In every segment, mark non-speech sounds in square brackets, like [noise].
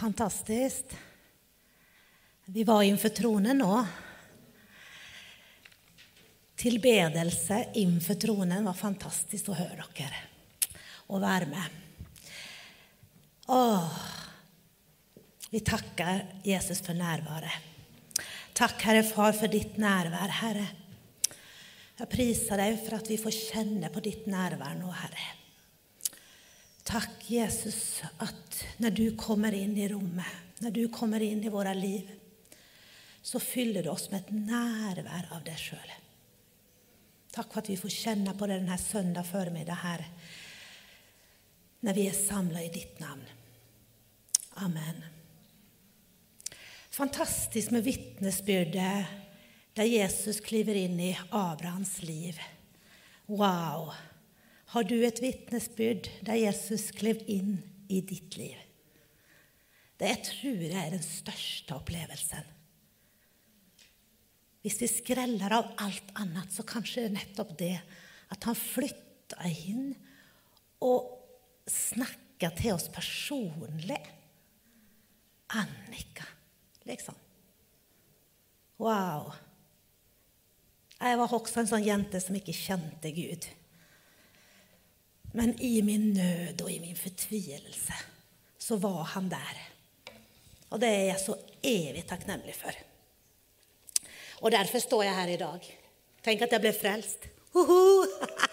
Fantastisk. Vi var inför tronen nå. Tilbedelse innenfor tronen var fantastisk å høre dere og være med. Åh, vi takker Jesus for nærværet. Takk, Herre Far, for ditt nærvær, Herre. Jeg priser deg for at vi får kjenne på ditt nærvær nå, Herre. Takk, Jesus, at når du kommer inn i rommet, når du kommer inn i våre liv, så fyller du oss med et nærvær av deg sjøl. Takk for at vi får kjenne på det denne søndag formiddag her, når vi er samla i ditt navn. Amen. Fantastisk med vitnesbyrdet der Jesus kliver inn i Abrahams liv. Wow! Har du et vitnesbyrd der Jesus klev inn i ditt liv? Det jeg tror jeg er den største opplevelsen. Hvis vi skreller av alt annet, så kanskje nettopp det at han flytta inn og snakka til oss personlig. Annika, liksom. Wow. Jeg var også en sånn jente som ikke kjente Gud. Men i min nød og i min fortvilelse så var han der. Og det er jeg så evig takknemlig for. Og derfor står jeg her i dag. Tenk at jeg ble frelst. Hoho!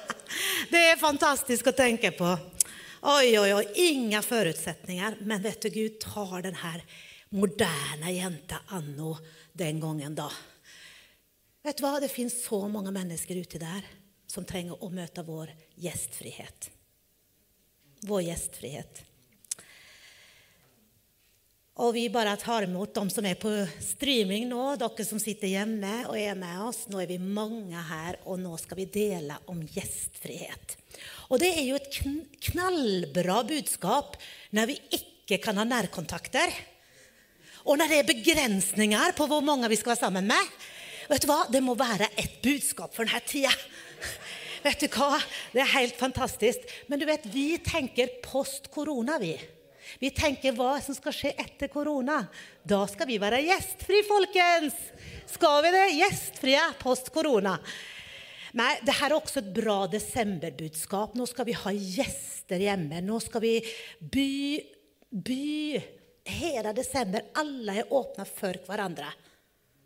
[laughs] Det er fantastisk å tenke på. Oi, oi, oi. Ingen forutsetninger. Men vet du, Gud tar den her moderne jenta anno den gangen da. Vet du hva? Det fins så mange mennesker ute der som trenger å møte vår gjestfrihet. Vår gjestfrihet. Og vi bare tar imot dem som er på streaming nå, dere som sitter hjemme og er med oss. Nå er vi mange her, og nå skal vi dele om gjestfrihet. Og det er jo et knallbra budskap når vi ikke kan ha nærkontakter. Og når det er begrensninger på hvor mange vi skal være sammen med. Vet du hva? Det må være et budskap for denne tida. [laughs] Vet du hva? Det er helt fantastisk. Men du vet, vi tenker post korona, vi. Vi tenker hva som skal skje etter korona. Da skal vi være gjestfri, folkens! Skal vi det? Gjestfrie post korona. Nei, det her er også et bra desemberbudskap. Nå skal vi ha gjester hjemme. Nå skal vi by, by hele desember. Alle er åpna for hverandre.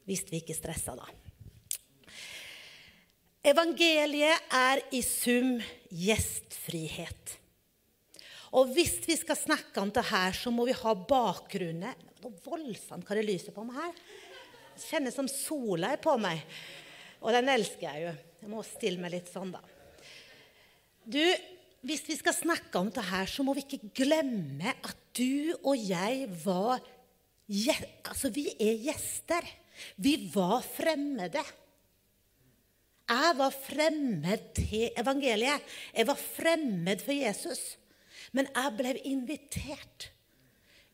Hvis vi ikke stresser, da. Evangeliet er i sum gjestfrihet. Og hvis vi skal snakke om det her, så må vi ha bakgrunnen Nå voldsomt hva det lyser på meg her. Det kjennes som sola er på meg. Og den elsker jeg jo. Jeg må stille meg litt sånn, da. Du, hvis vi skal snakke om det her, så må vi ikke glemme at du og jeg var Altså, vi er gjester. Vi var fremmede. Jeg var fremmed til evangeliet. Jeg var fremmed for Jesus. Men jeg ble invitert.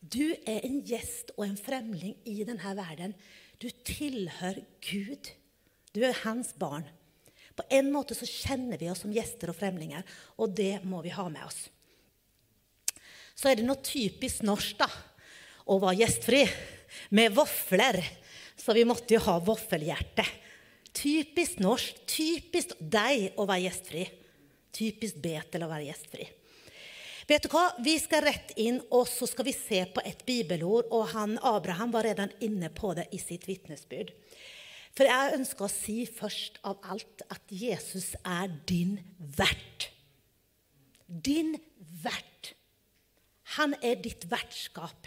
Du er en gjest og en fremling i denne verden. Du tilhører Gud. Du er hans barn. På en måte så kjenner vi oss som gjester og fremlinger, og det må vi ha med oss. Så er det noe typisk norsk da, å være gjestfri med vafler. Så vi måtte jo ha vaffelhjerte. Typisk norsk, typisk deg å være gjestfri. Typisk Betel å være gjestfri. Vet du hva? Vi skal rett inn, og så skal vi se på et bibelord. Og han, Abraham var redan inne på det i sitt vitnesbyrd. For jeg ønsker å si først av alt at Jesus er din vert. Din vert. Han er ditt vertskap.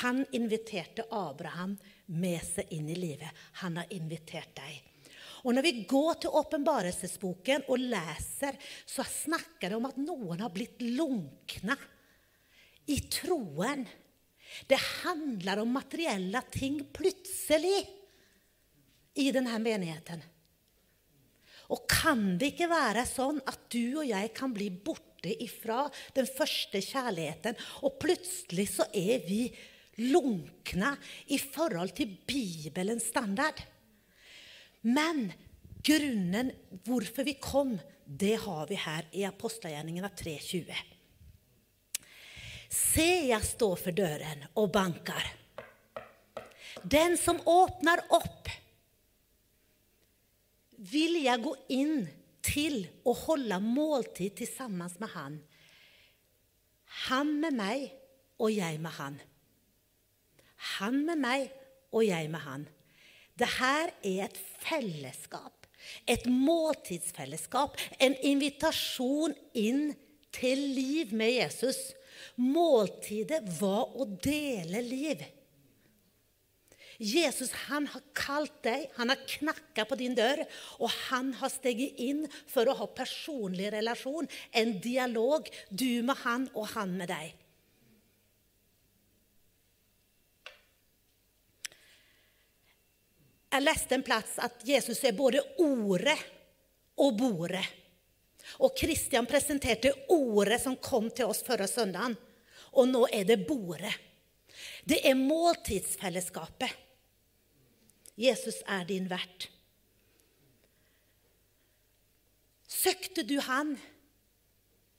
Han inviterte Abraham med seg inn i livet. Han har invitert deg. Og Når vi går til åpenbarelsesboken og leser, så snakker det om at noen har blitt lunkne i troen. Det handler om materielle ting plutselig i denne menigheten. Og kan det ikke være sånn at du og jeg kan bli borte ifra den første kjærligheten, og plutselig så er vi lunkne i forhold til Bibelens standard. Men grunnen hvorfor vi kom, det har vi her i apostelgjerningene 3.20. Se, jeg står for døren og banker. Den som åpner opp, vil jeg gå inn til å holde måltid sammen med han. Han med meg, og jeg med han. Han med meg, og jeg med han. Det her er et fellesskap, et måltidsfellesskap, en invitasjon inn til liv med Jesus. Måltidet var å dele liv. Jesus han har kalt deg, han har knakka på din dør, og han har steget inn for å ha personlig relasjon, en dialog, du med han og han med deg. Jeg leste en plass at Jesus er både ordet og bordet. Og Kristian presenterte ordet som kom til oss forrige søndag. Og nå er det bordet. Det er måltidsfellesskapet. Jesus er din vert. Søkte du han,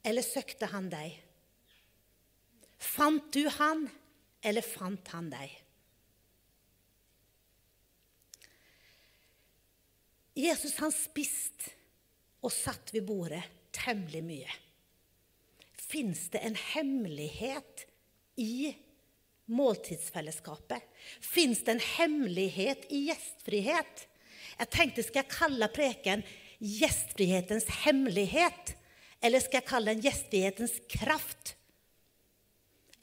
eller søkte han deg? Fant du han, eller fant han deg? Jesus han spiste og satt ved bordet temmelig mye. Fins det en hemmelighet i måltidsfellesskapet? Fins det en hemmelighet i gjestfrihet? Jeg tenkte, skal jeg kalle preken 'Gjestfrihetens hemmelighet'? Eller skal jeg kalle den 'Gjestfrihetens kraft'?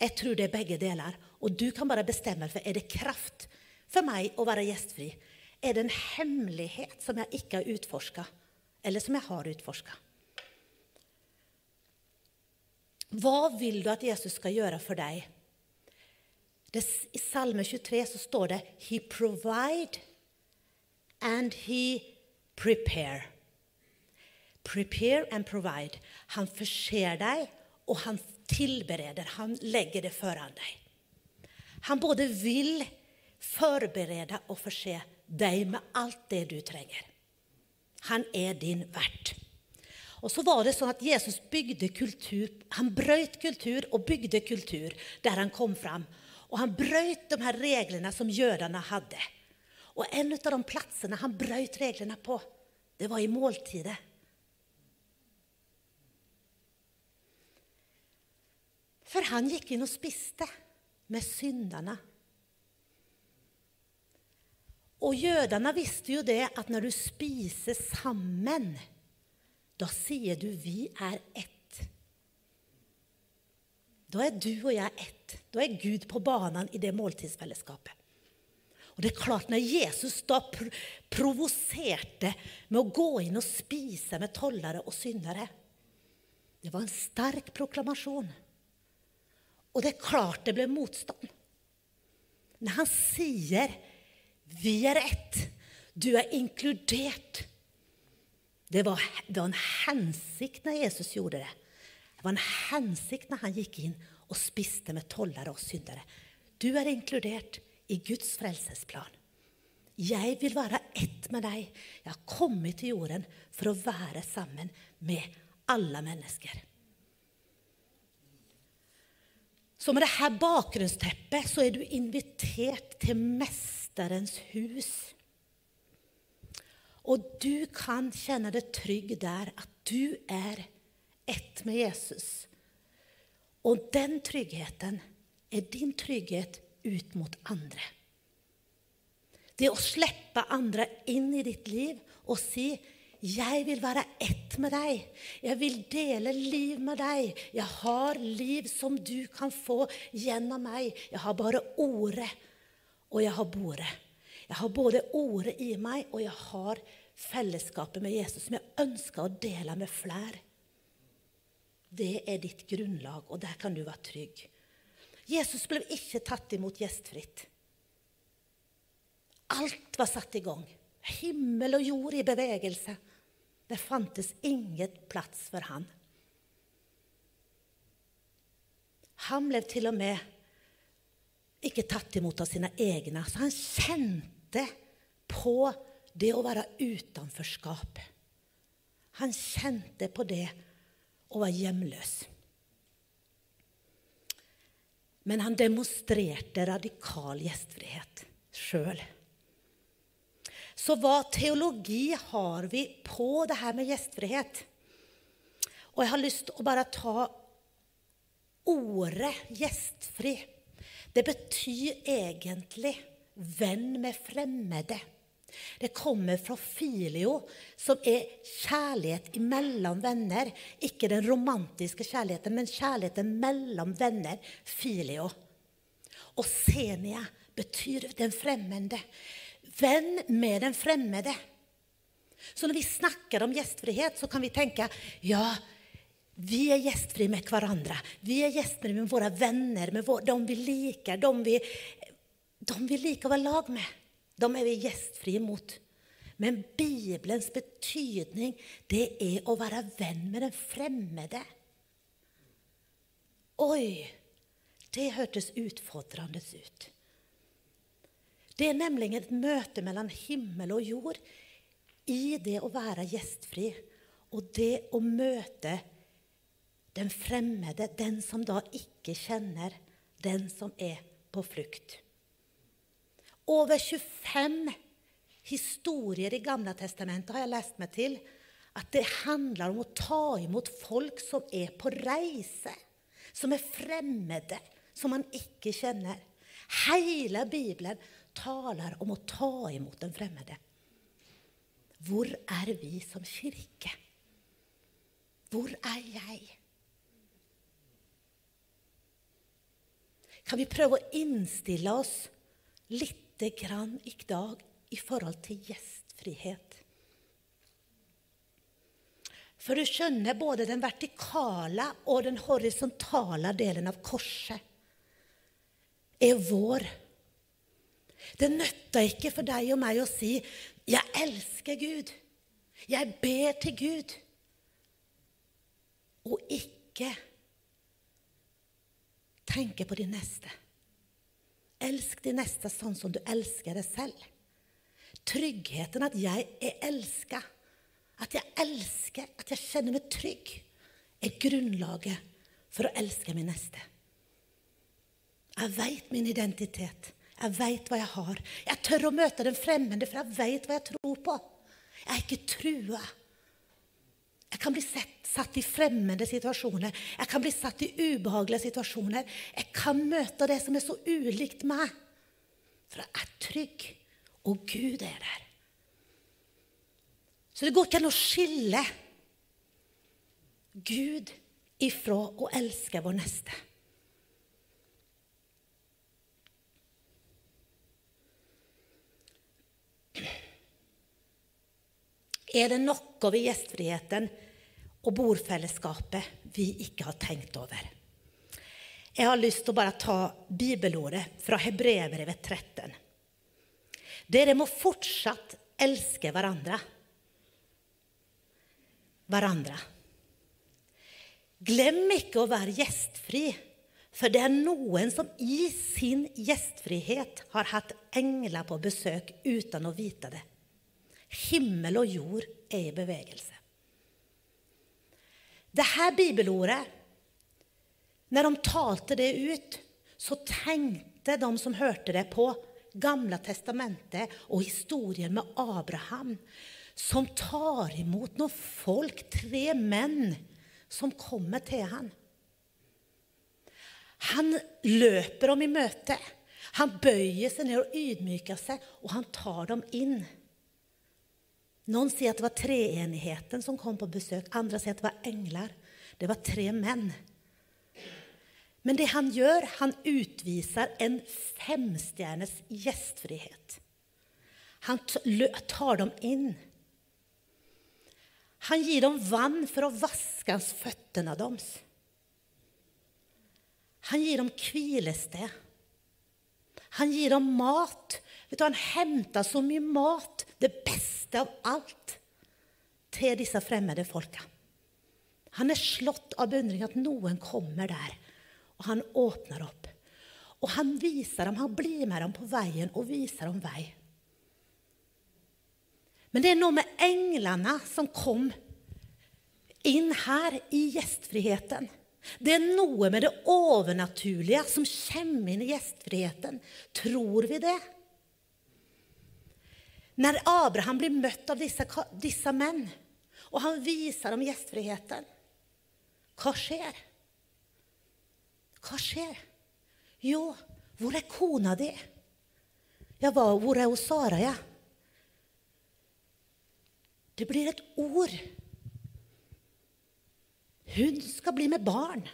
Jeg tror det er begge deler. Og du kan bare bestemme for er det kraft for meg å være gjestfri. Er det en hemmelighet som jeg ikke har utforska, eller som jeg har utforska? Hva vil du at Jesus skal gjøre for deg? Det, I Salme 23 så står det 'He provide and he prepare'. Prepare and provide. Han forser deg, og han tilbereder. Han legger det foran deg. Han både vil forberede og forse deg med alt det du trenger. Han er din vert. Og så var det sånn at Jesus bygde kultur. Han brøt kultur og bygde kultur der han kom fram. Og han brøt de her reglene som jødene hadde. Og en av de plassene han brøt reglene på, det var i måltidet. For han gikk inn og spiste med synderne. Og jødene visste jo det at når du spiser sammen, da sier du 'vi er ett'. Da er du og jeg ett. Da er Gud på banen i det måltidsfellesskapet. Og det er klart, Når Jesus da provoserte med å gå inn og spise med tollere og syndere Det var en sterk proklamasjon. Og det er klart det ble motstand. Når han sier 'vi er ett', du er inkludert det var, det var en hensikt når Jesus gjorde det. Det var en hensikt når han gikk inn og spiste med tollere og syndere. Du er inkludert i Guds frelsesplan. Jeg vil være ett med deg. Jeg har kommet til jorden for å være sammen med alle mennesker. Så med dette bakgrunnsteppet så er du invitert til Mesterens hus. Og du kan kjenne deg trygg der at du er ett med Jesus. Og den tryggheten er din trygghet ut mot andre. Det å slippe andre inn i ditt liv og si 'Jeg vil være ett med deg. Jeg vil dele liv med deg.' 'Jeg har liv som du kan få gjennom meg.' 'Jeg har bare ordet, og jeg har bordet.' Jeg har både ordet i meg, og jeg har fellesskapet med Jesus som jeg ønsker å dele med flere. Det er ditt grunnlag, og der kan du være trygg. Jesus ble ikke tatt imot gjestfritt. Alt var satt i gang. Himmel og jord i bevegelse. Det fantes ingen plass for han. Han ble til og med ikke tatt imot av sine egne. Så han kjente på det å være utenforskap. Han kjente på det å være hjemløs. Men han demonstrerte radikal gjestfrihet sjøl. Så hva teologi har vi på det her med gjestfrihet? Og jeg har lyst til å bare ta ordet gjestfri. Det betyr egentlig venn med fremmede. Det kommer fra filio, som er kjærlighet mellom venner. Ikke den romantiske kjærligheten, men kjærligheten mellom venner. Filio. Og senia betyr den fremmede. Venn med den fremmede. Så når vi snakker om gjestfrihet, så kan vi tenke ja, vi er gjestfrie med hverandre. Vi er gjestfrie med våre venner, med våre, de vi liker, de vi, de vi liker å være lag med. De er vi gjestfrie mot. Men Bibelens betydning, det er å være venn med den fremmede. Oi! Det hørtes utfordrende ut. Det er nemlig et møte mellom himmel og jord i det å være gjestfri og det å møte den fremmede, den som da ikke kjenner, den som er på flukt. Over 25 historier i Gamle testamentet har jeg lest meg til at det handler om å ta imot folk som er på reise, som er fremmede, som man ikke kjenner. Hele Bibelen taler om å ta imot den fremmede. Hvor er vi som kirke? Hvor er jeg? Kan vi prøve å innstille oss litt grann i dag i forhold til gjestfrihet. For du skjønner, både den vertikale og den horisontale delen av korset er vår. Det nytter ikke for deg og meg å si 'Jeg elsker Gud', 'Jeg ber til Gud', og ikke tenke på de neste. Elsk de neste sånn som du elsker deg selv. Tryggheten, at jeg er elska, at jeg elsker, at jeg kjenner meg trygg, er grunnlaget for å elske min neste. Jeg veit min identitet. Jeg veit hva jeg har. Jeg tør å møte den fremmede, for jeg veit hva jeg tror på. Jeg er ikke trua. Jeg kan bli sett, satt i fremmede situasjoner. Jeg kan bli satt i ubehagelige situasjoner. Jeg kan møte det som er så ulikt meg. For jeg er trygg, og Gud er der. Så det går ikke an å skille Gud ifra å elske vår neste. Er det noe ved gjestfriheten og bordfellesskapet vi ikke har tenkt over? Jeg har lyst til å bare ta bibelordet fra Hebrevet 13. Dere må fortsatt elske hverandre. Hverandre. Glem ikke å være gjestfri, for det er noen som i sin gjestfrihet har hatt engler på besøk uten å vite det. Himmel og jord er i bevegelse. Det her bibelordet, når de talte det ut, så tenkte de som hørte det, på Gamle testamentet og historien med Abraham, som tar imot noen folk, tre menn, som kommer til ham. Han løper dem i møte. Han bøyer seg ned og ydmyker seg, og han tar dem inn. Noen sier at det var treenigheten som kom på besøk. Andre sier at det var engler. Det var tre menn. Men det han gjør, han utviser en femstjernes gjestfrihet. Han tar dem inn. Han gir dem vann for å vaske føttene deres. Han gir dem hvilested. Han gir dem mat. Vet du, han henta så mye mat, det beste av alt til disse fremmede folka. Han er slått av beundring at noen kommer der, og han åpner opp. Og han viser dem, han blir med dem på veien og viser dem vei. Men det er noe med englene som kom inn her i gjestfriheten. Det er noe med det overnaturlige som kommer inn i gjestfriheten. Tror vi det? Når Abraham blir møtt av disse, dessa menn, og han viser dem gjestfriheten, hva skjer? Hva skjer? Jo, hvor er kona di? Ja, hvor er hun Sara, ja? Det blir et ord hun skal bli med barn.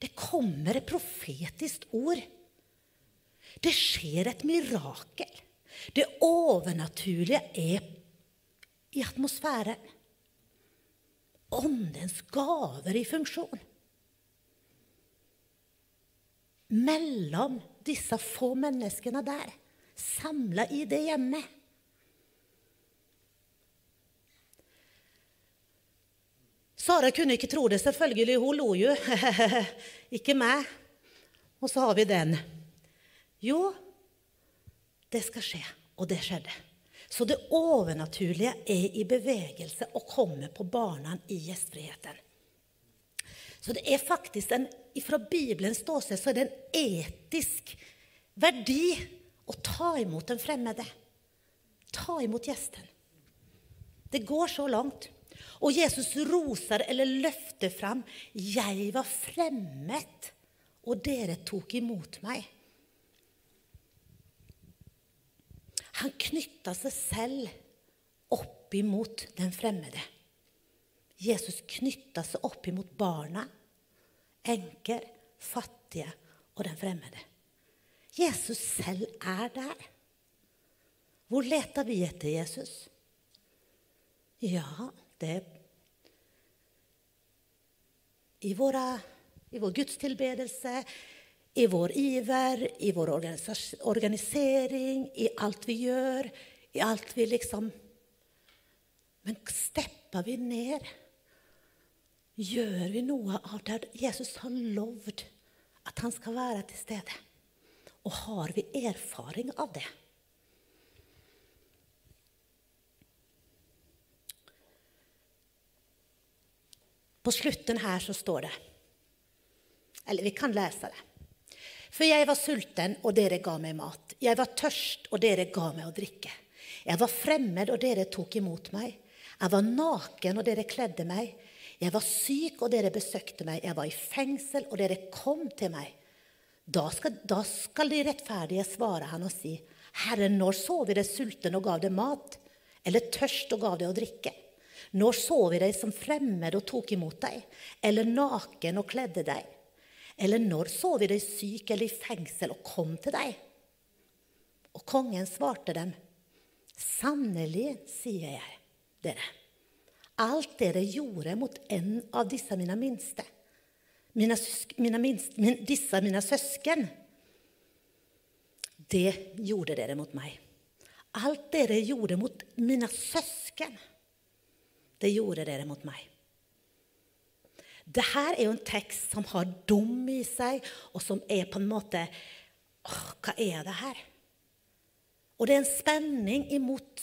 Det kommer et profetisk ord. Det skjer et mirakel. Det overnaturlige er i atmosfæren. Åndens gaver i funksjon. Mellom disse få menneskene der, samla i det hjemmet. Sara kunne ikke tro det, selvfølgelig. Hun lo jo. [laughs] ikke meg. Og så har vi den. Jo, det skal skje. Og det skjedde. Så det overnaturlige er i bevegelse og kommer på barna i gjestfriheten. Så det er faktisk en, Fra Bibelens ståsted så er det en etisk verdi å ta imot den fremmede. Ta imot gjesten. Det går så langt. Og Jesus roser eller løfter fram 'Jeg var fremmed, og dere tok imot meg'. Han knytta seg selv opp imot den fremmede. Jesus knytta seg opp imot barna, enker, fattige og den fremmede. Jesus selv er der. Hvor leter vi etter Jesus? Ja, det i, våre, i vår gudstilbedelse, i vår iver, i vår organisering, i alt vi gjør, i alt vi liksom Men stepper vi ned? Gjør vi noe av det Jesus har lovd at han skal være til stede? Og har vi erfaring av det? På slutten her så står det Eller vi kan lese det. For jeg var sulten, og dere ga meg mat. Jeg var tørst, og dere ga meg å drikke. Jeg var fremmed, og dere tok imot meg. Jeg var naken, og dere kledde meg. Jeg var syk, og dere besøkte meg. Jeg var i fengsel, og dere kom til meg. Da skal, da skal de rettferdige svare han og si, Herre, når så vi deg sulten og gav deg mat, eller tørst og gav deg å drikke? Når så vi deg som fremmed og tok imot deg, eller naken og kledde deg? Eller når så vi deg syk eller i fengsel og kom til deg? Og kongen svarte dem, sannelig sier jeg dere, alt dere gjorde mot en av disse mine minste, mine, mine minste min, disse mine søsken, det gjorde dere mot meg. Alt dere gjorde mot mine søsken, det gjorde dere mot meg. Dette er jo en tekst som har dum i seg, og som er på en måte åh, Hva er det her? Og det er en spenning imot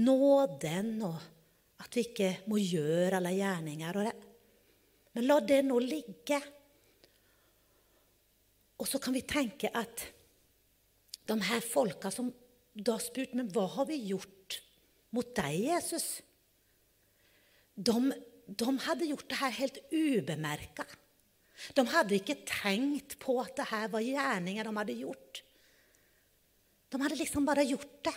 nåden, og at vi ikke må gjøre alle gjerninger. Men la det nå ligge. Og så kan vi tenke at de her folka som da spurte Men hva har vi gjort mot deg, Jesus? de, de hadde gjort det her helt ubemerka. De hadde ikke tenkt på at det her var gjerninger de hadde gjort. De hadde liksom bare gjort det.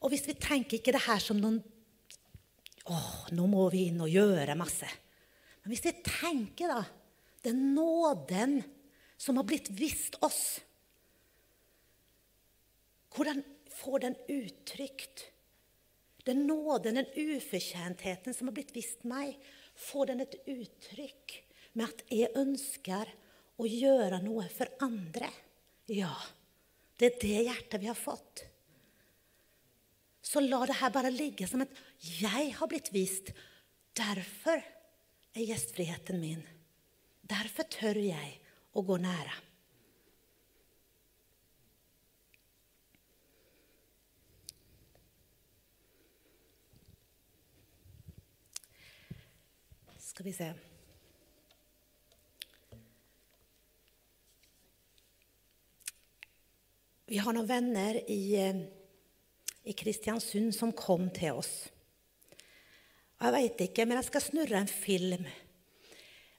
Og hvis vi tenker ikke det her som noen Å, nå må vi inn og gjøre masse. Men hvis vi tenker da den nåden som har blitt vist oss Hvordan får den uttrykt? Den nåden, den ufortjentheten som har blitt vist meg, får den et uttrykk med at jeg ønsker å gjøre noe for andre? Ja, det er det hjertet vi har fått. Så la det her bare ligge som et 'jeg har blitt vist'. Derfor er gjestfriheten min. Derfor tør jeg å gå nære. Skal vi se. Vi har noen venner i, eh, i Kristiansund som kom til oss. Jeg veit ikke, men jeg skal snurre en film.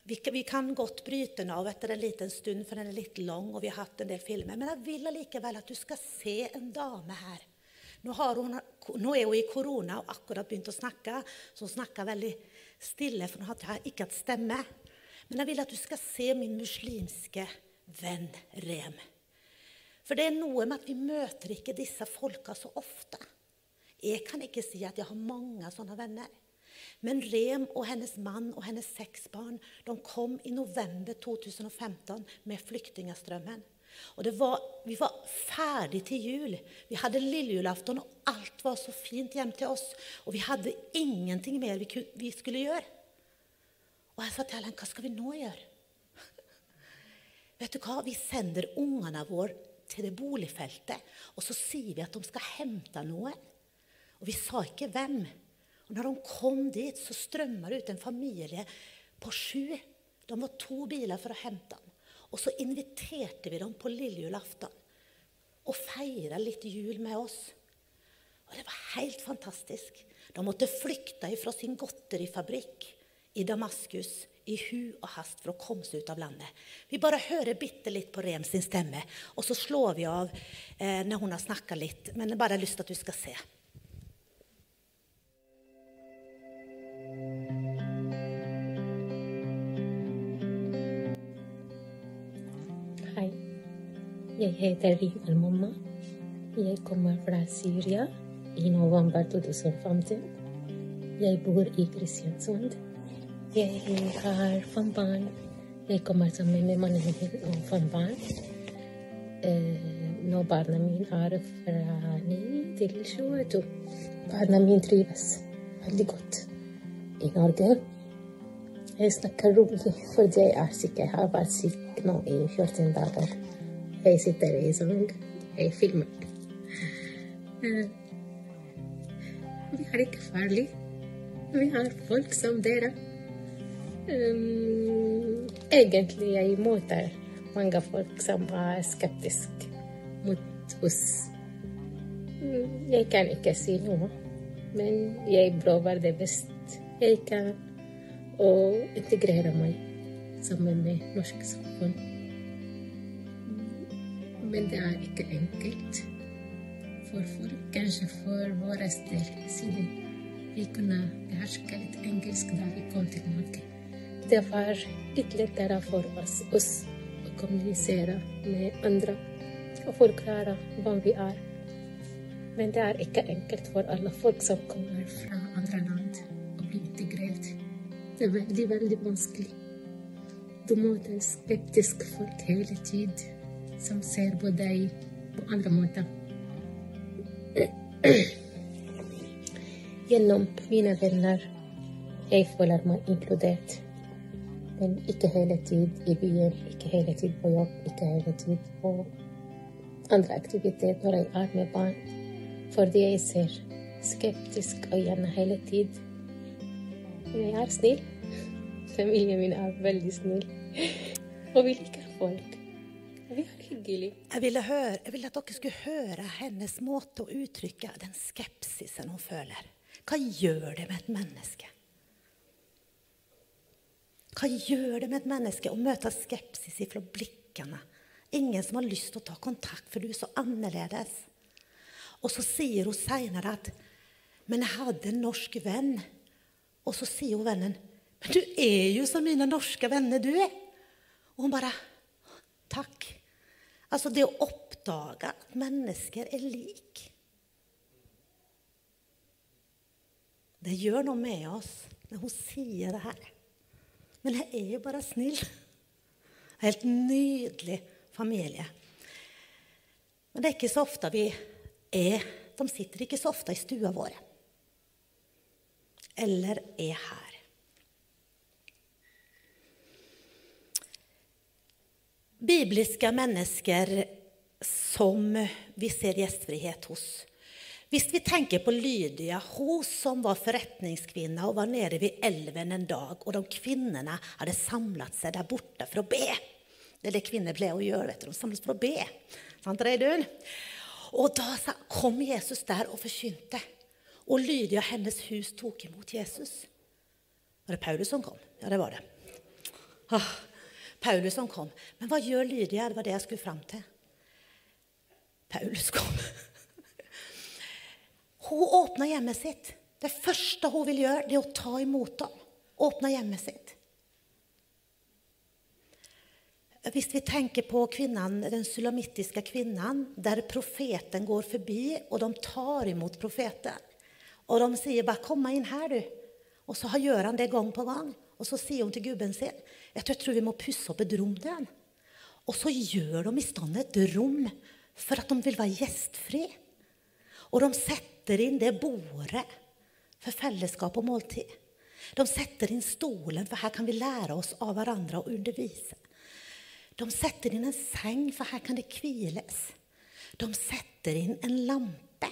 Vi, vi, kan godt bryte den av etter en liten stund, for den er litt lang. og vi har hatt en del filmer. Men jeg vil allikevel at du skal se en dame her. Nå, hun, nå, er hun i korona og akkurat begynt å snakke, så hun snakker veldig stille, for nå har jeg ikke hatt stemme. Men jeg vil at du skal se min muslimske venn Rem. For det er noe med at vi møter ikke disse folka så ofte. Jeg kan ikke si at jeg har mange sånne venner. Men Rem og hennes mann og hennes seks barn de kom i november 2015 med flyktningstrømmen. Og var, Vi var ferdig til jul. Vi hadde lillejulaften, og alt var så fint hjem til oss. Og vi hadde ingenting mer vi, vi skulle gjøre. Og jeg sa til Ellen, hva skal vi nå gjøre? [laughs] Vet du hva? Vi sender ungene våre til det boligfeltet, og så sier vi at de skal hente noe. Og vi sa ikke hvem. Og når de kom dit, så strømma det ut en familie på sju. De var to biler for å hente. Og så inviterte vi dem på lillejulaften og feira litt jul med oss. Og det var helt fantastisk. De måtte flykte fra sin godterifabrikk i Damaskus i hu og hast for å komme seg ut av landet. Vi bare hører bitte litt på Rem sin stemme, og så slår vi av eh, når hun har snakka litt. Men jeg bare har lyst til at du skal se. Jeg heter Rim al-Mamma. Jeg kommer fra Syria i november 2015. Jeg bor i Kristiansund. Jeg har fem barn. Jeg kommer sammen med mannen min og fem barn. Eh, nå barna mine er fra 9 til 22. Barna mine trives veldig godt i Norge. Jeg snakker rolig fordi jeg er syk. Jeg har vært syk nå i 14 dager. Jeg sitter i seng. Jeg filmer. Eh, vi er ikke farlig. Vi har folk som dere. Egentlig jeg møter mange folk som er skeptiske mot oss. Mm, jeg kan ikke si noe, men jeg prøver det best jeg kan å integrere meg sammen med norsk samfunn. Men det er ikke enkelt for folk, kanskje for vår del, siden vi kunne beherske litt engelsk da vi kom til Norge det var litt lettere for oss, oss å kommunisere med andre og forklare hvem vi er. Men det er ikke enkelt for alle folk som kommer fra andre land, å bli integrert. Det er veldig, veldig vanskelig. Du møter skeptiske folk hele tiden, som ser på deg på andre måter. Gjennom mine venner jeg føler meg inkludert. Men ikke hele tid i byen, ikke hele tid på jobb, ikke hele tid på andre aktiviteter når jeg er med barn. Fordi jeg ser skeptisk øyne hele tid. Men jeg er snill. Familien min er veldig snill. Og vi liker folk. Vi er hyggelige. Jeg ville, høre, jeg ville at dere skulle høre hennes måte å uttrykke den skepsisen hun føler. Hva gjør det med et menneske? Hva gjør det med et menneske å møte skepsis fra blikkene? Ingen som har lyst til å ta kontakt, for du er så annerledes. Og så sier hun seinere at 'Men jeg hadde en norsk venn.' Og så sier hun vennen 'Men du er jo som mine norske venner, du er.' Og hun bare 'Takk'. Altså det å oppdage at mennesker er like. Det gjør noe med oss når hun sier det her. Men jeg er jo bare snill. Helt nydelig familie. Men det er ikke så ofte vi er De sitter ikke så ofte i stua vår. Eller er her. Bibliske mennesker som vi ser gjestfrihet hos. Hvis vi tenker på Lydia, hun som var forretningskvinne og var nede ved elven en dag, og de kvinnene hadde samlet seg der borte for å be. Det er det kvinner pleier å gjøre. vet du. De samles for å be. Sant, Reidun? Og da kom Jesus der og forkynte. Og Lydia hennes hus tok imot Jesus. Var det Paulus som kom? Ja, det var det. Ah, Paulus som kom. Men hva gjør Lydia? Det var det jeg skulle fram til. Paulus kom. [laughs] Hun åpna hjemmet sitt. Det første hun vil gjøre, det er å ta imot dem. Åpne hjemmet sitt. Hvis vi tenker på kvinnen, den sulamittiske kvinnen, der profeten går forbi, og de tar imot profeten. Og de sier bare 'Kom inn her, du'. Og så gjør han det gang på gang. Og så sier hun til gubben sin jeg tror vi må pusse opp et rom til dem. Og så gjør de i stand et rom for at de vil være gjestfri. Og de setter inn det bordet for fellesskap og måltid. De setter inn stolen, for her kan vi lære oss av hverandre og undervise. De setter inn en seng, for her kan det hviles. De setter inn en lampe,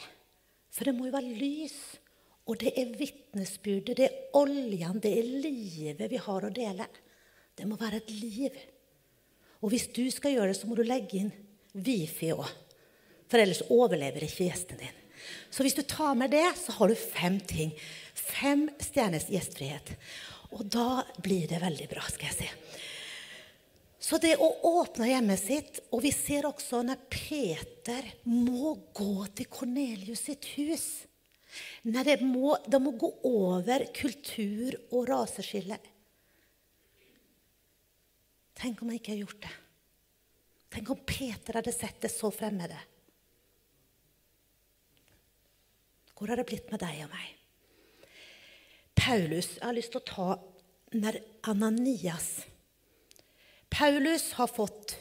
for det må jo være lys. Og det er vitnesbyrdet, det er oljen, det er livet vi har å dele. Det må være et liv. Og hvis du skal gjøre det, så må du legge inn wifi òg. For ellers overlever ikke gjesten din. Så hvis du tar med det, så har du fem ting. Fem stjerners gjestfrihet. Og da blir det veldig bra, skal jeg si. Så det å åpne hjemmet sitt Og vi ser også når Peter må gå til Kornelius sitt hus. Når det må, de må gå over kultur og raseskille. Tenk om jeg ikke har gjort det. Tenk om Peter hadde sett det så fremmede. Hvor har det blitt med deg og meg? Paulus Jeg har lyst til å ta Ananias Paulus har fått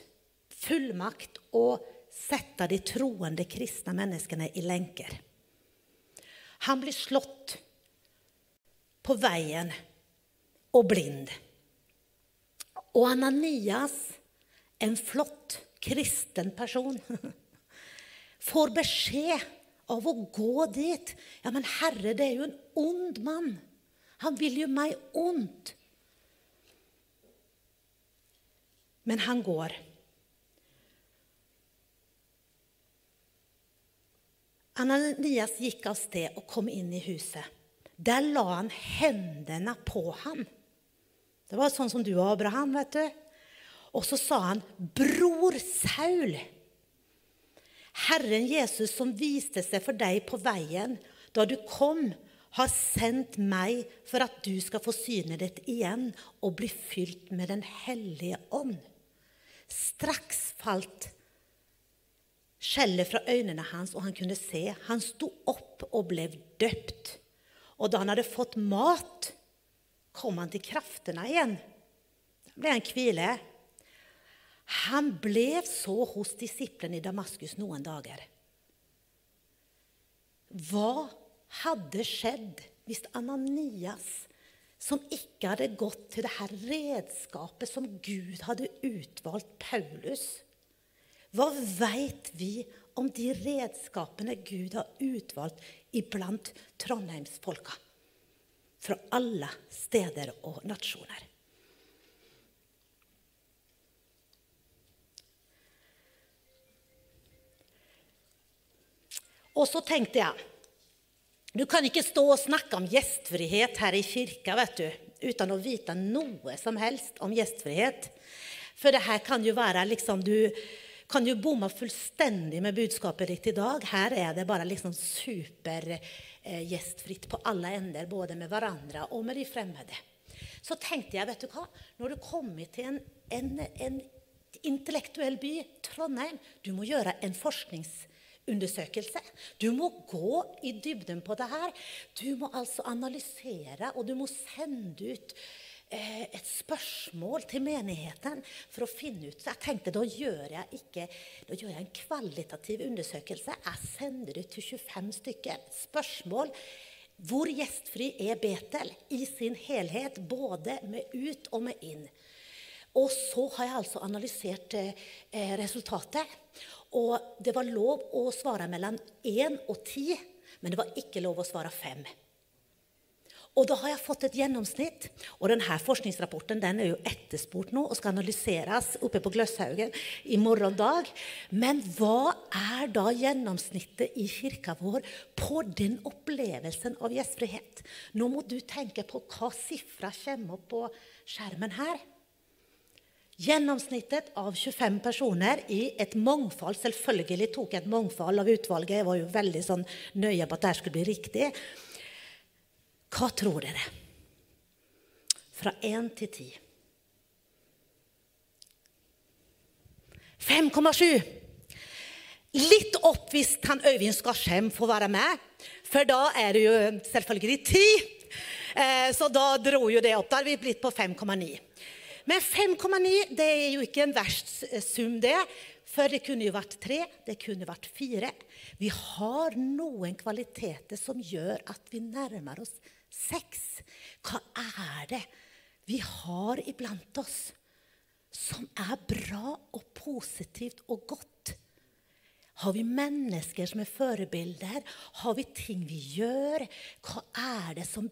fullmakt å sette de troende kristne menneskene i lenker. Han blir slått på veien og blind. Og Ananias, en flott kristen person, [laughs] får beskjed av å gå dit. Ja, men Herre, det er jo en ond mann. Han vil jo meg ondt. Men han går. Ananias gikk av sted og kom inn i huset. Der la han hendene på ham. Det var sånn som du og Abraham, vet du. Og så sa han, 'Bror Saul'. Herren Jesus som viste seg for deg på veien da du kom, har sendt meg for at du skal få synet ditt igjen og bli fylt med Den hellige ånd. Straks falt skjellet fra øynene hans, og han kunne se. Han sto opp og ble døpt. Og da han hadde fått mat, kom han til kraftene igjen. Da ble han hvile. Han ble så hos disiplene i Damaskus noen dager. Hva hadde skjedd hvis Ananias, som ikke hadde gått til det her redskapet som Gud hadde utvalgt Paulus Hva veit vi om de redskapene Gud har utvalgt iblant trondheimsfolka? Fra alle steder og nasjoner. Og så tenkte jeg Du kan ikke stå og snakke om gjestfrihet her i kirka vet du, uten å vite noe som helst om gjestfrihet. For det her kan jo være liksom Du kan jo bomme fullstendig med budskapet ditt i dag. Her er det bare liksom super gjestfritt på alle ender, både med hverandre og med de fremmede. Så tenkte jeg, vet du hva, når du kommer til en, en, en intellektuell by, Trondheim Du må gjøre en forskningsundersøkelse. Du må gå i dybden på det her. Du må altså analysere, og du må sende ut eh, et spørsmål til menigheten for å finne ut. Så jeg tenkte da gjør jeg ikke da gjør jeg en kvalitativ undersøkelse. Jeg sender ut til 25 stykker. Spørsmål. Hvor gjestfri er Betel i sin helhet, både med ut og med inn? Og så har jeg altså analysert eh, resultatet. Og det var lov å svare mellom én og ti. men det var ikke lov å svare fem. Og da har jeg fått et gjennomsnitt. Og denne forskningsrapporten den er jo etterspurt nå og skal analyseres oppe på Gløshaugen i morgen dag. Men hva er da gjennomsnittet i kirka vår på den opplevelsen av gjestfrihet? Nå må du tenke på hva sifra kommer opp på skjermen her. Gjennomsnittet av 25 personer i et mangfold. Selvfølgelig tok jeg et mangfold av utvalget. Jeg var jo veldig sånn nøye på at det skulle bli riktig. Hva tror dere? Fra 1 til 10. 5,7. Litt opp hvis han Øyvind Skarsheim får være med, for da er det jo selvfølgelig 10. Eh, så da dro jo det opp. Da har vi blitt på 5,9. Men 5,9 det er jo ikke en verst sum, det. For det kunne jo vært tre, det kunne vært fire. Vi har noen kvaliteter som gjør at vi nærmer oss seks. Hva er det vi har iblant oss som er bra og positivt og godt? Har vi mennesker som er forbilder? Har vi ting vi gjør? Hva er det som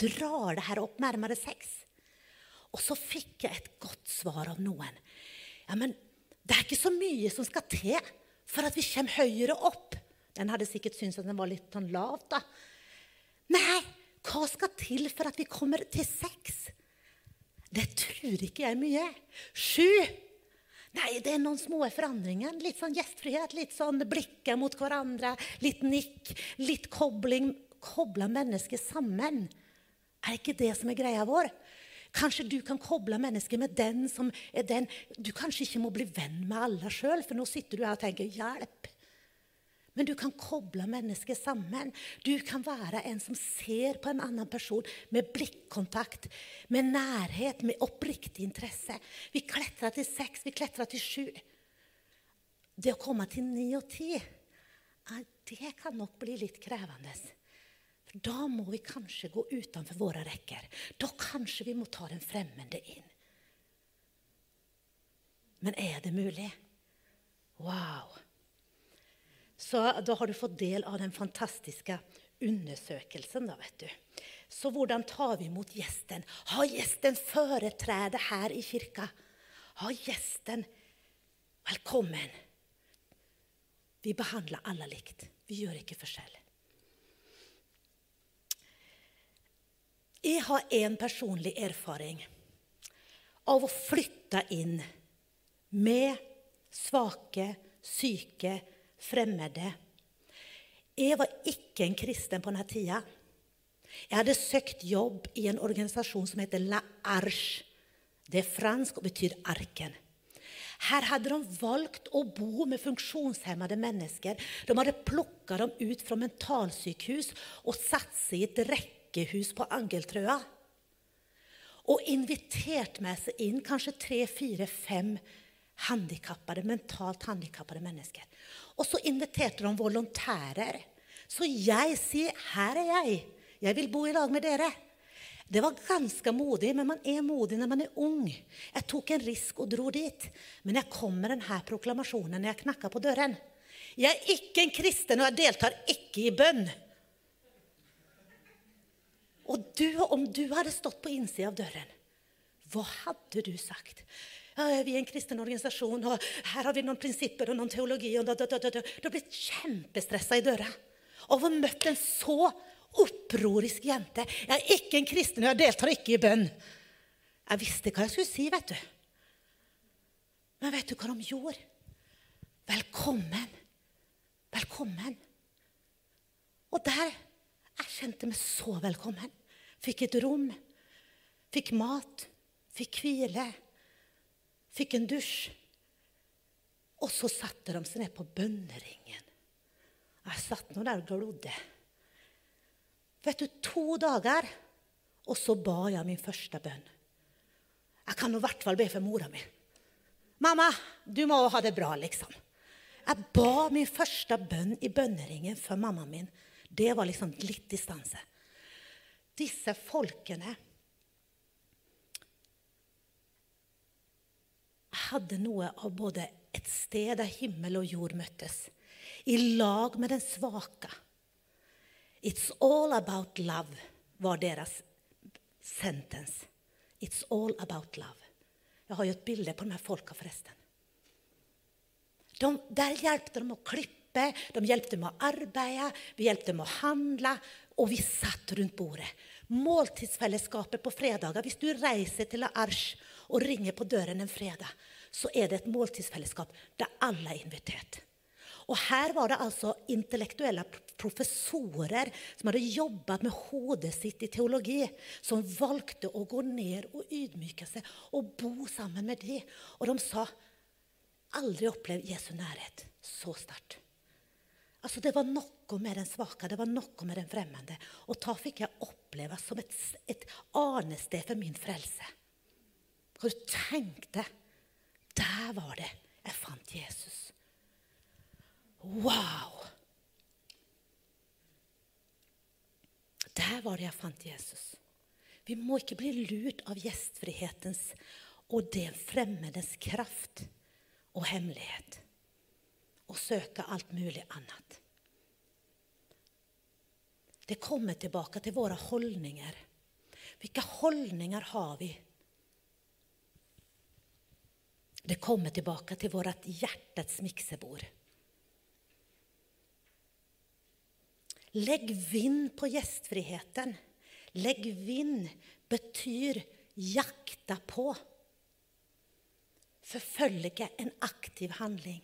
drar det her opp nærmere seks? Og så fikk jeg et godt svar av noen. Ja, men det er ikke så mye som skal til for at vi kommer høyere opp. Den hadde sikkert syntes at den var litt sånn lav, da. Nei, hva skal til for at vi kommer til seks? Det tror ikke jeg mye. Sju. Nei, det er noen små forandringer. Litt sånn gjestfrihet, litt sånn blikket mot hverandre, litt nikk, litt kobling. Koble mennesker sammen. Er ikke det som er greia vår? Kanskje du kan koble mennesker med den som er den Du kanskje ikke må bli venn med alle sjøl, for nå sitter du her og tenker 'hjelp'. Men du kan koble mennesker sammen. Du kan være en som ser på en annen person med blikkontakt, med nærhet, med oppriktig interesse. Vi kletrer til seks, vi kletrer til sju. Det å komme til ni og ti, det kan nok bli litt krevende. Da må vi kanskje gå utenfor våre rekker. Da kanskje vi må ta den fremmede inn. Men er det mulig? Wow! Så da har du fått del av den fantastiske undersøkelsen. da, vet du. Så hvordan tar vi imot gjesten? Har gjesten foretrede her i kirka? Har gjesten Velkommen! Vi behandler alle likt. Vi gjør ikke forskjell. Jeg har en personlig erfaring av å flytte inn med svake, syke, fremmede. Jeg var ikke en kristen på denne tida. Jeg hadde søkt jobb i en organisasjon som heter La Arche. Det er fransk og betyr arken. Her hadde de valgt å bo med funksjonshemmede mennesker. De hadde plukka dem ut fra mentalsykehus og satt seg i et rekkehus på Angeltrøa. Og invitert med seg inn kanskje tre, fire, fem handikappede, mentalt handikappede mennesker. Og så inviterte de volontærer. Så jeg sier, 'Her er jeg. Jeg vil bo i lag med dere.' Det var ganske modig, men man er modig når man er ung. Jeg tok en risk og dro dit. Men jeg kom med denne proklamasjonen når jeg knakka på døren. Jeg er ikke en kristen, og jeg deltar ikke i bønn. Og du, om du hadde stått på innsida av døren, hva hadde du sagt? Vi er en kristen organisasjon, og her har vi noen prinsipper og noen teologi. og da, da, da, da. Du har blitt kjempestressa i døra av å møtt en så opprorisk jente. Jeg er ikke en kristen, og jeg deltar ikke i bønn. Jeg visste hva jeg skulle si, vet du. Men vet du hva de gjorde? Velkommen. Velkommen. Og der jeg kjente meg så velkommen. Fikk et rom, fikk mat, fikk hvile fikk en dusj. Og så satte de seg ned på bønneringen. Jeg satt nå der og glodde. Vet du, to dager, og så ba jeg min første bønn. Jeg kan i hvert fall be for mora mi. Mamma, du må ha det bra, liksom. Jeg ba min første bønn i bønneringen for mammaen min. Det var liksom litt distanse. Disse folkene hadde noe av både et sted der himmel og jord møttes, i lag med den svake. It's all about love var deres sentence. It's all about love. Jeg har jo et bilde på de her folka, forresten. De, der hjalp de å klippe, de hjalp med å arbeide, vi hjalp med å handle, og vi satt rundt bordet. Måltidsfellesskapet på fredager. Hvis du reiser til Arsj og ringer på døren en fredag, så er det et måltidsfellesskap der alle er invitert. Og her var det altså intellektuelle professorer som hadde jobbet med hodet sitt i teologi, som valgte å gå ned og ydmyke seg og bo sammen med dem. Og de sa aldri opplevd Jesu nærhet så sterkt. Altså, det var noe med den svake, det var noe med den fremmede. Og da fikk jeg oppleve som et, et arnested for min frelse. Og du tenkte Der var det jeg fant Jesus. Wow! Der var det jeg fant Jesus. Vi må ikke bli lurt av gjestfrihetens og det fremmedes kraft og hemmelighet og søke alt mulig annet. Det kommer tilbake til våre holdninger. Hvilke holdninger har vi? Det kommer tilbake til vårt hjertets miksebord. Legg vind på gjestfriheten. Legg vind betyr jakta på. Forfølge en aktiv handling.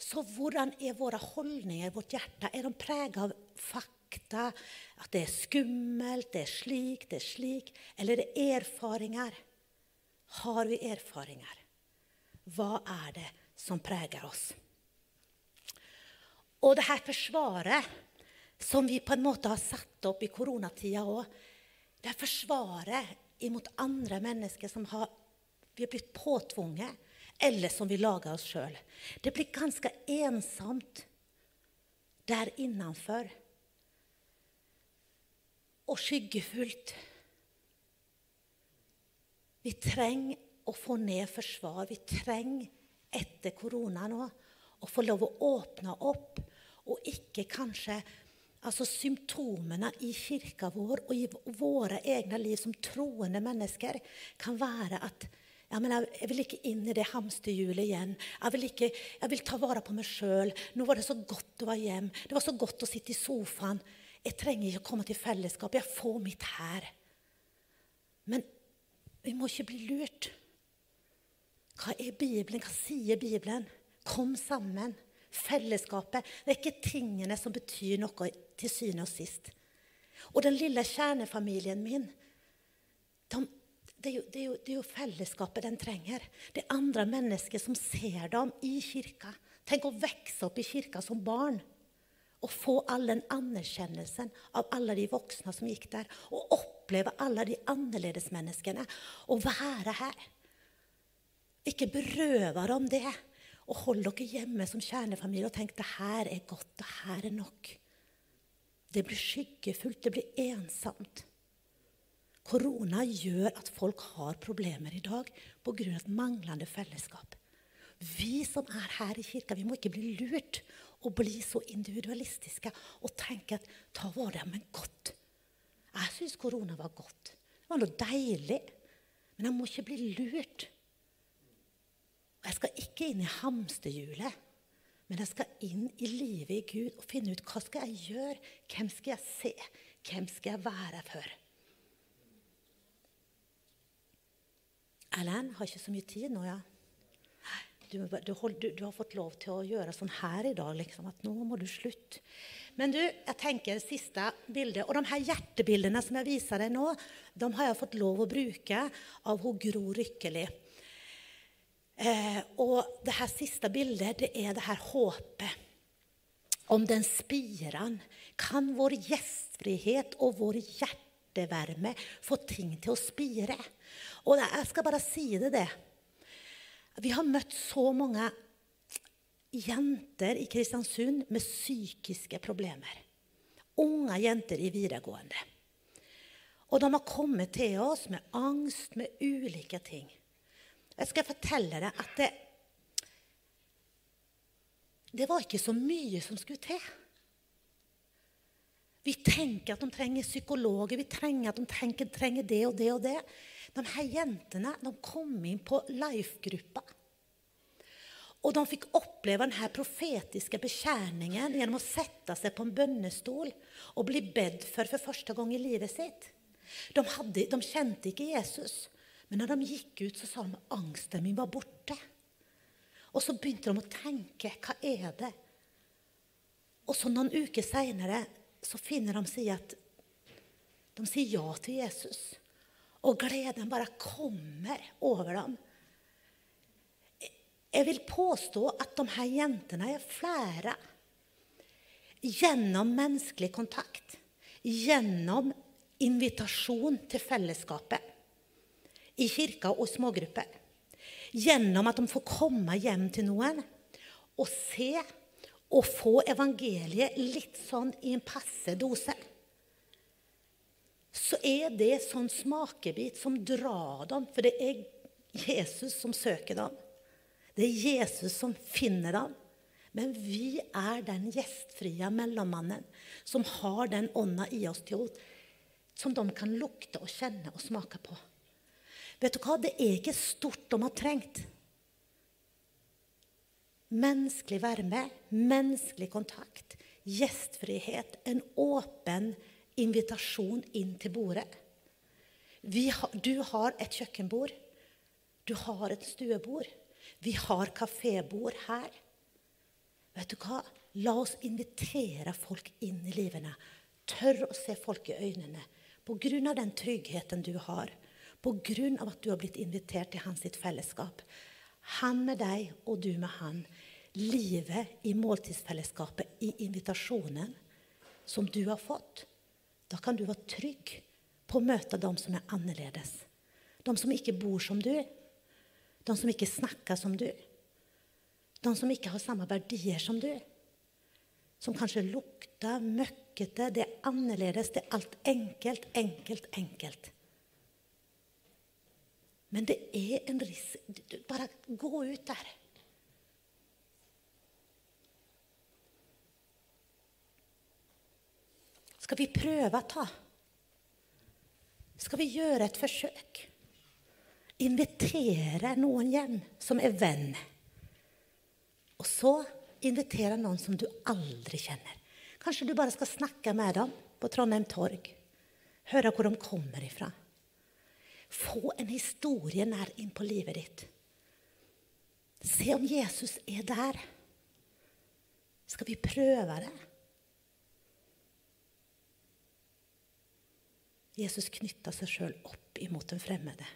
Så hvordan er våre holdninger, vårt hjerte? Er de preget av fakta? At det er skummelt, det er slik, det er slik? Eller er det erfaringer? Har vi erfaringer? Hva er det som preger oss? Og det her forsvaret som vi på en måte har satt opp i koronatida òg, det er forsvaret imot andre mennesker som har, vi har blitt påtvunget eller som vi lager oss sjøl. Det blir ganske ensomt der innenfor. Og skyggefullt. Vi trenger å få ned forsvar. Vi trenger etter korona nå å få lov å åpne opp, og ikke kanskje altså symptomene i kirka vår og i våre egne liv som troende mennesker kan være at jeg, jeg, vil ikke inn i det hamsterhjulet igjen. Jeg vil, ikke, jeg vil ta vare på meg sjøl. Nå var det så godt å være hjem. Det var så godt å sitte i sofaen. Jeg trenger ikke å komme til fellesskap. Jeg får mitt her. Men vi må ikke bli lurt. Hva er Bibelen? Hva sier Bibelen? Kom sammen. Fellesskapet. Det er ikke tingene som betyr noe til syvende og sist. Og den lille kjernefamilien min de det er, jo, det, er jo, det er, jo, fellesskapet den trenger. Det er andre mennesker som ser dem i kirka. Tenk å vokse opp i kirka som barn og få all den anerkjennelsen av alle de voksne som gikk der. Og oppleve alle de annerledesmenneskene. Og være her. Ikke berøver om det. Og hold dere hjemme som kjernefamilie og tenk det her er godt, det her er nok. Det blir skyggefullt, det blir ensomt. Korona gjør at folk har problemer i dag pga. manglende fellesskap. Vi som er her i kirka, vi må ikke bli lurt og bli så individualistiske og tenke at ta var det men godt. Jeg syns korona var godt. Det var noe deilig. Men jeg må ikke bli lurt. Og jeg skal ikke inn i hamsterhjulet, men jeg skal inn i livet i Gud og finne ut hva skal jeg gjøre, hvem skal jeg se, hvem skal jeg være for. Erlend har ikke så mye tid nå, ja. Du, du, du, du, har fått lov til å gjøre sånn her i dag, liksom, at nå må du slutte. Men du, jeg tenker siste bilde, og de her hjertebildene som jeg viser deg nå, de har jeg fått lov å bruke av hun Gro Rykkeli. Eh, og det her siste bildet, det er det her håpet. Om den spiren kan vår gjestfrihet og vår hjertevarme få ting til å spire. Og jeg skal bare si det, det. Vi har møtt så mange jenter i Kristiansund med psykiske problemer. Unge jenter i videregående. Og de har kommet til oss med angst, med ulike ting. Jeg skal fortelle deg at det, det var ikke så mye som skulle til. Vi tenker at de trenger psykologer, vi trenger at de trenger, trenger det og det og det. De her jentene de kom inn på Life-gruppa. Og de fikk oppleve denne profetiske bekjærningen gjennom å sette seg på en bønnestol og bli bedt for for første gang i livet sitt. De, hadde, de kjente ikke Jesus, men når de gikk ut, så sa de at angsten min var borte. Og så begynte de å tenke hva er det? Og så noen uker seinere så finner de seg at de sier ja til Jesus. Og gleden bare kommer over dem. Jeg vil påstå at de her jentene er flere. Gjennom menneskelig kontakt, gjennom invitasjon til fellesskapet i kirka og smågrupper. Gjennom at de får komme hjem til noen og se og få evangeliet litt sånn i en passe dose. Så er det sånn smakebit som drar dem, for det er Jesus som søker dem. Det er Jesus som finner dem. Men vi er den gjestfrie mellommannen som har den ånda i oss til, oss, som de kan lukte og kjenne og smake på. Vet du hva? Det er ikke stort de har trengt. Menneskelig varme, menneskelig kontakt, gjestfrihet, en åpen invitasjon inn til bordet. Har, du har et kjøkkenbord. Du har et stuebord. Vi har kafébord her. Vet du hva? La oss invitere folk inn i livene. Tør å se folk i øynene. På grunn av den tryggheten du har. Av at du har blitt invitert til hans sitt fellesskap. Han med deg og du med han. Livet i måltidsfellesskapet, i invitasjonen som du har fått. Da kan du være trygg på å møte dem som er annerledes. De som ikke bor som du, de som ikke snakker som du. De som ikke har samme verdier som du. Som kanskje lukter møkkete, det er annerledes, det er alt enkelt, enkelt, enkelt. Men det er en risiko Bare gå ut der. Skal vi prøve å ta? Skal vi gjøre et forsøk? invitere noen hjem som er venn. Og så invitere noen som du aldri kjenner. Kanskje du bare skal snakke med dem på Trondheim torg. Høre hvor de kommer ifra. Få en historie nær inn på livet ditt. Se om Jesus er der. Skal vi prøve det? Jesus knytta seg sjøl opp imot den fremmede.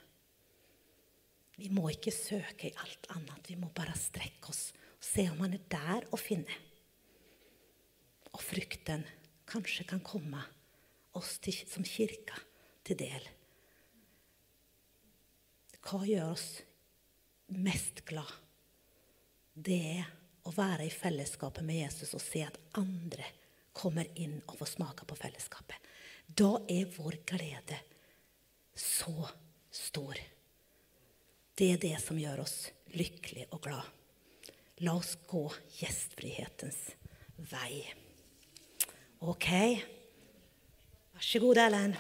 Vi må ikke søke i alt annet. Vi må bare strekke oss og se om han er der å finne. Og frykten kanskje kan komme oss til, som kirka til del. Hva gjør oss mest glad? Det er å være i fellesskapet med Jesus og se at andre kommer inn og får smake på fellesskapet. Da er vår glede så stor. Det er det som gjør oss lykkelige og glad. La oss gå gjestfrihetens vei. OK? Vær så god, Ellen.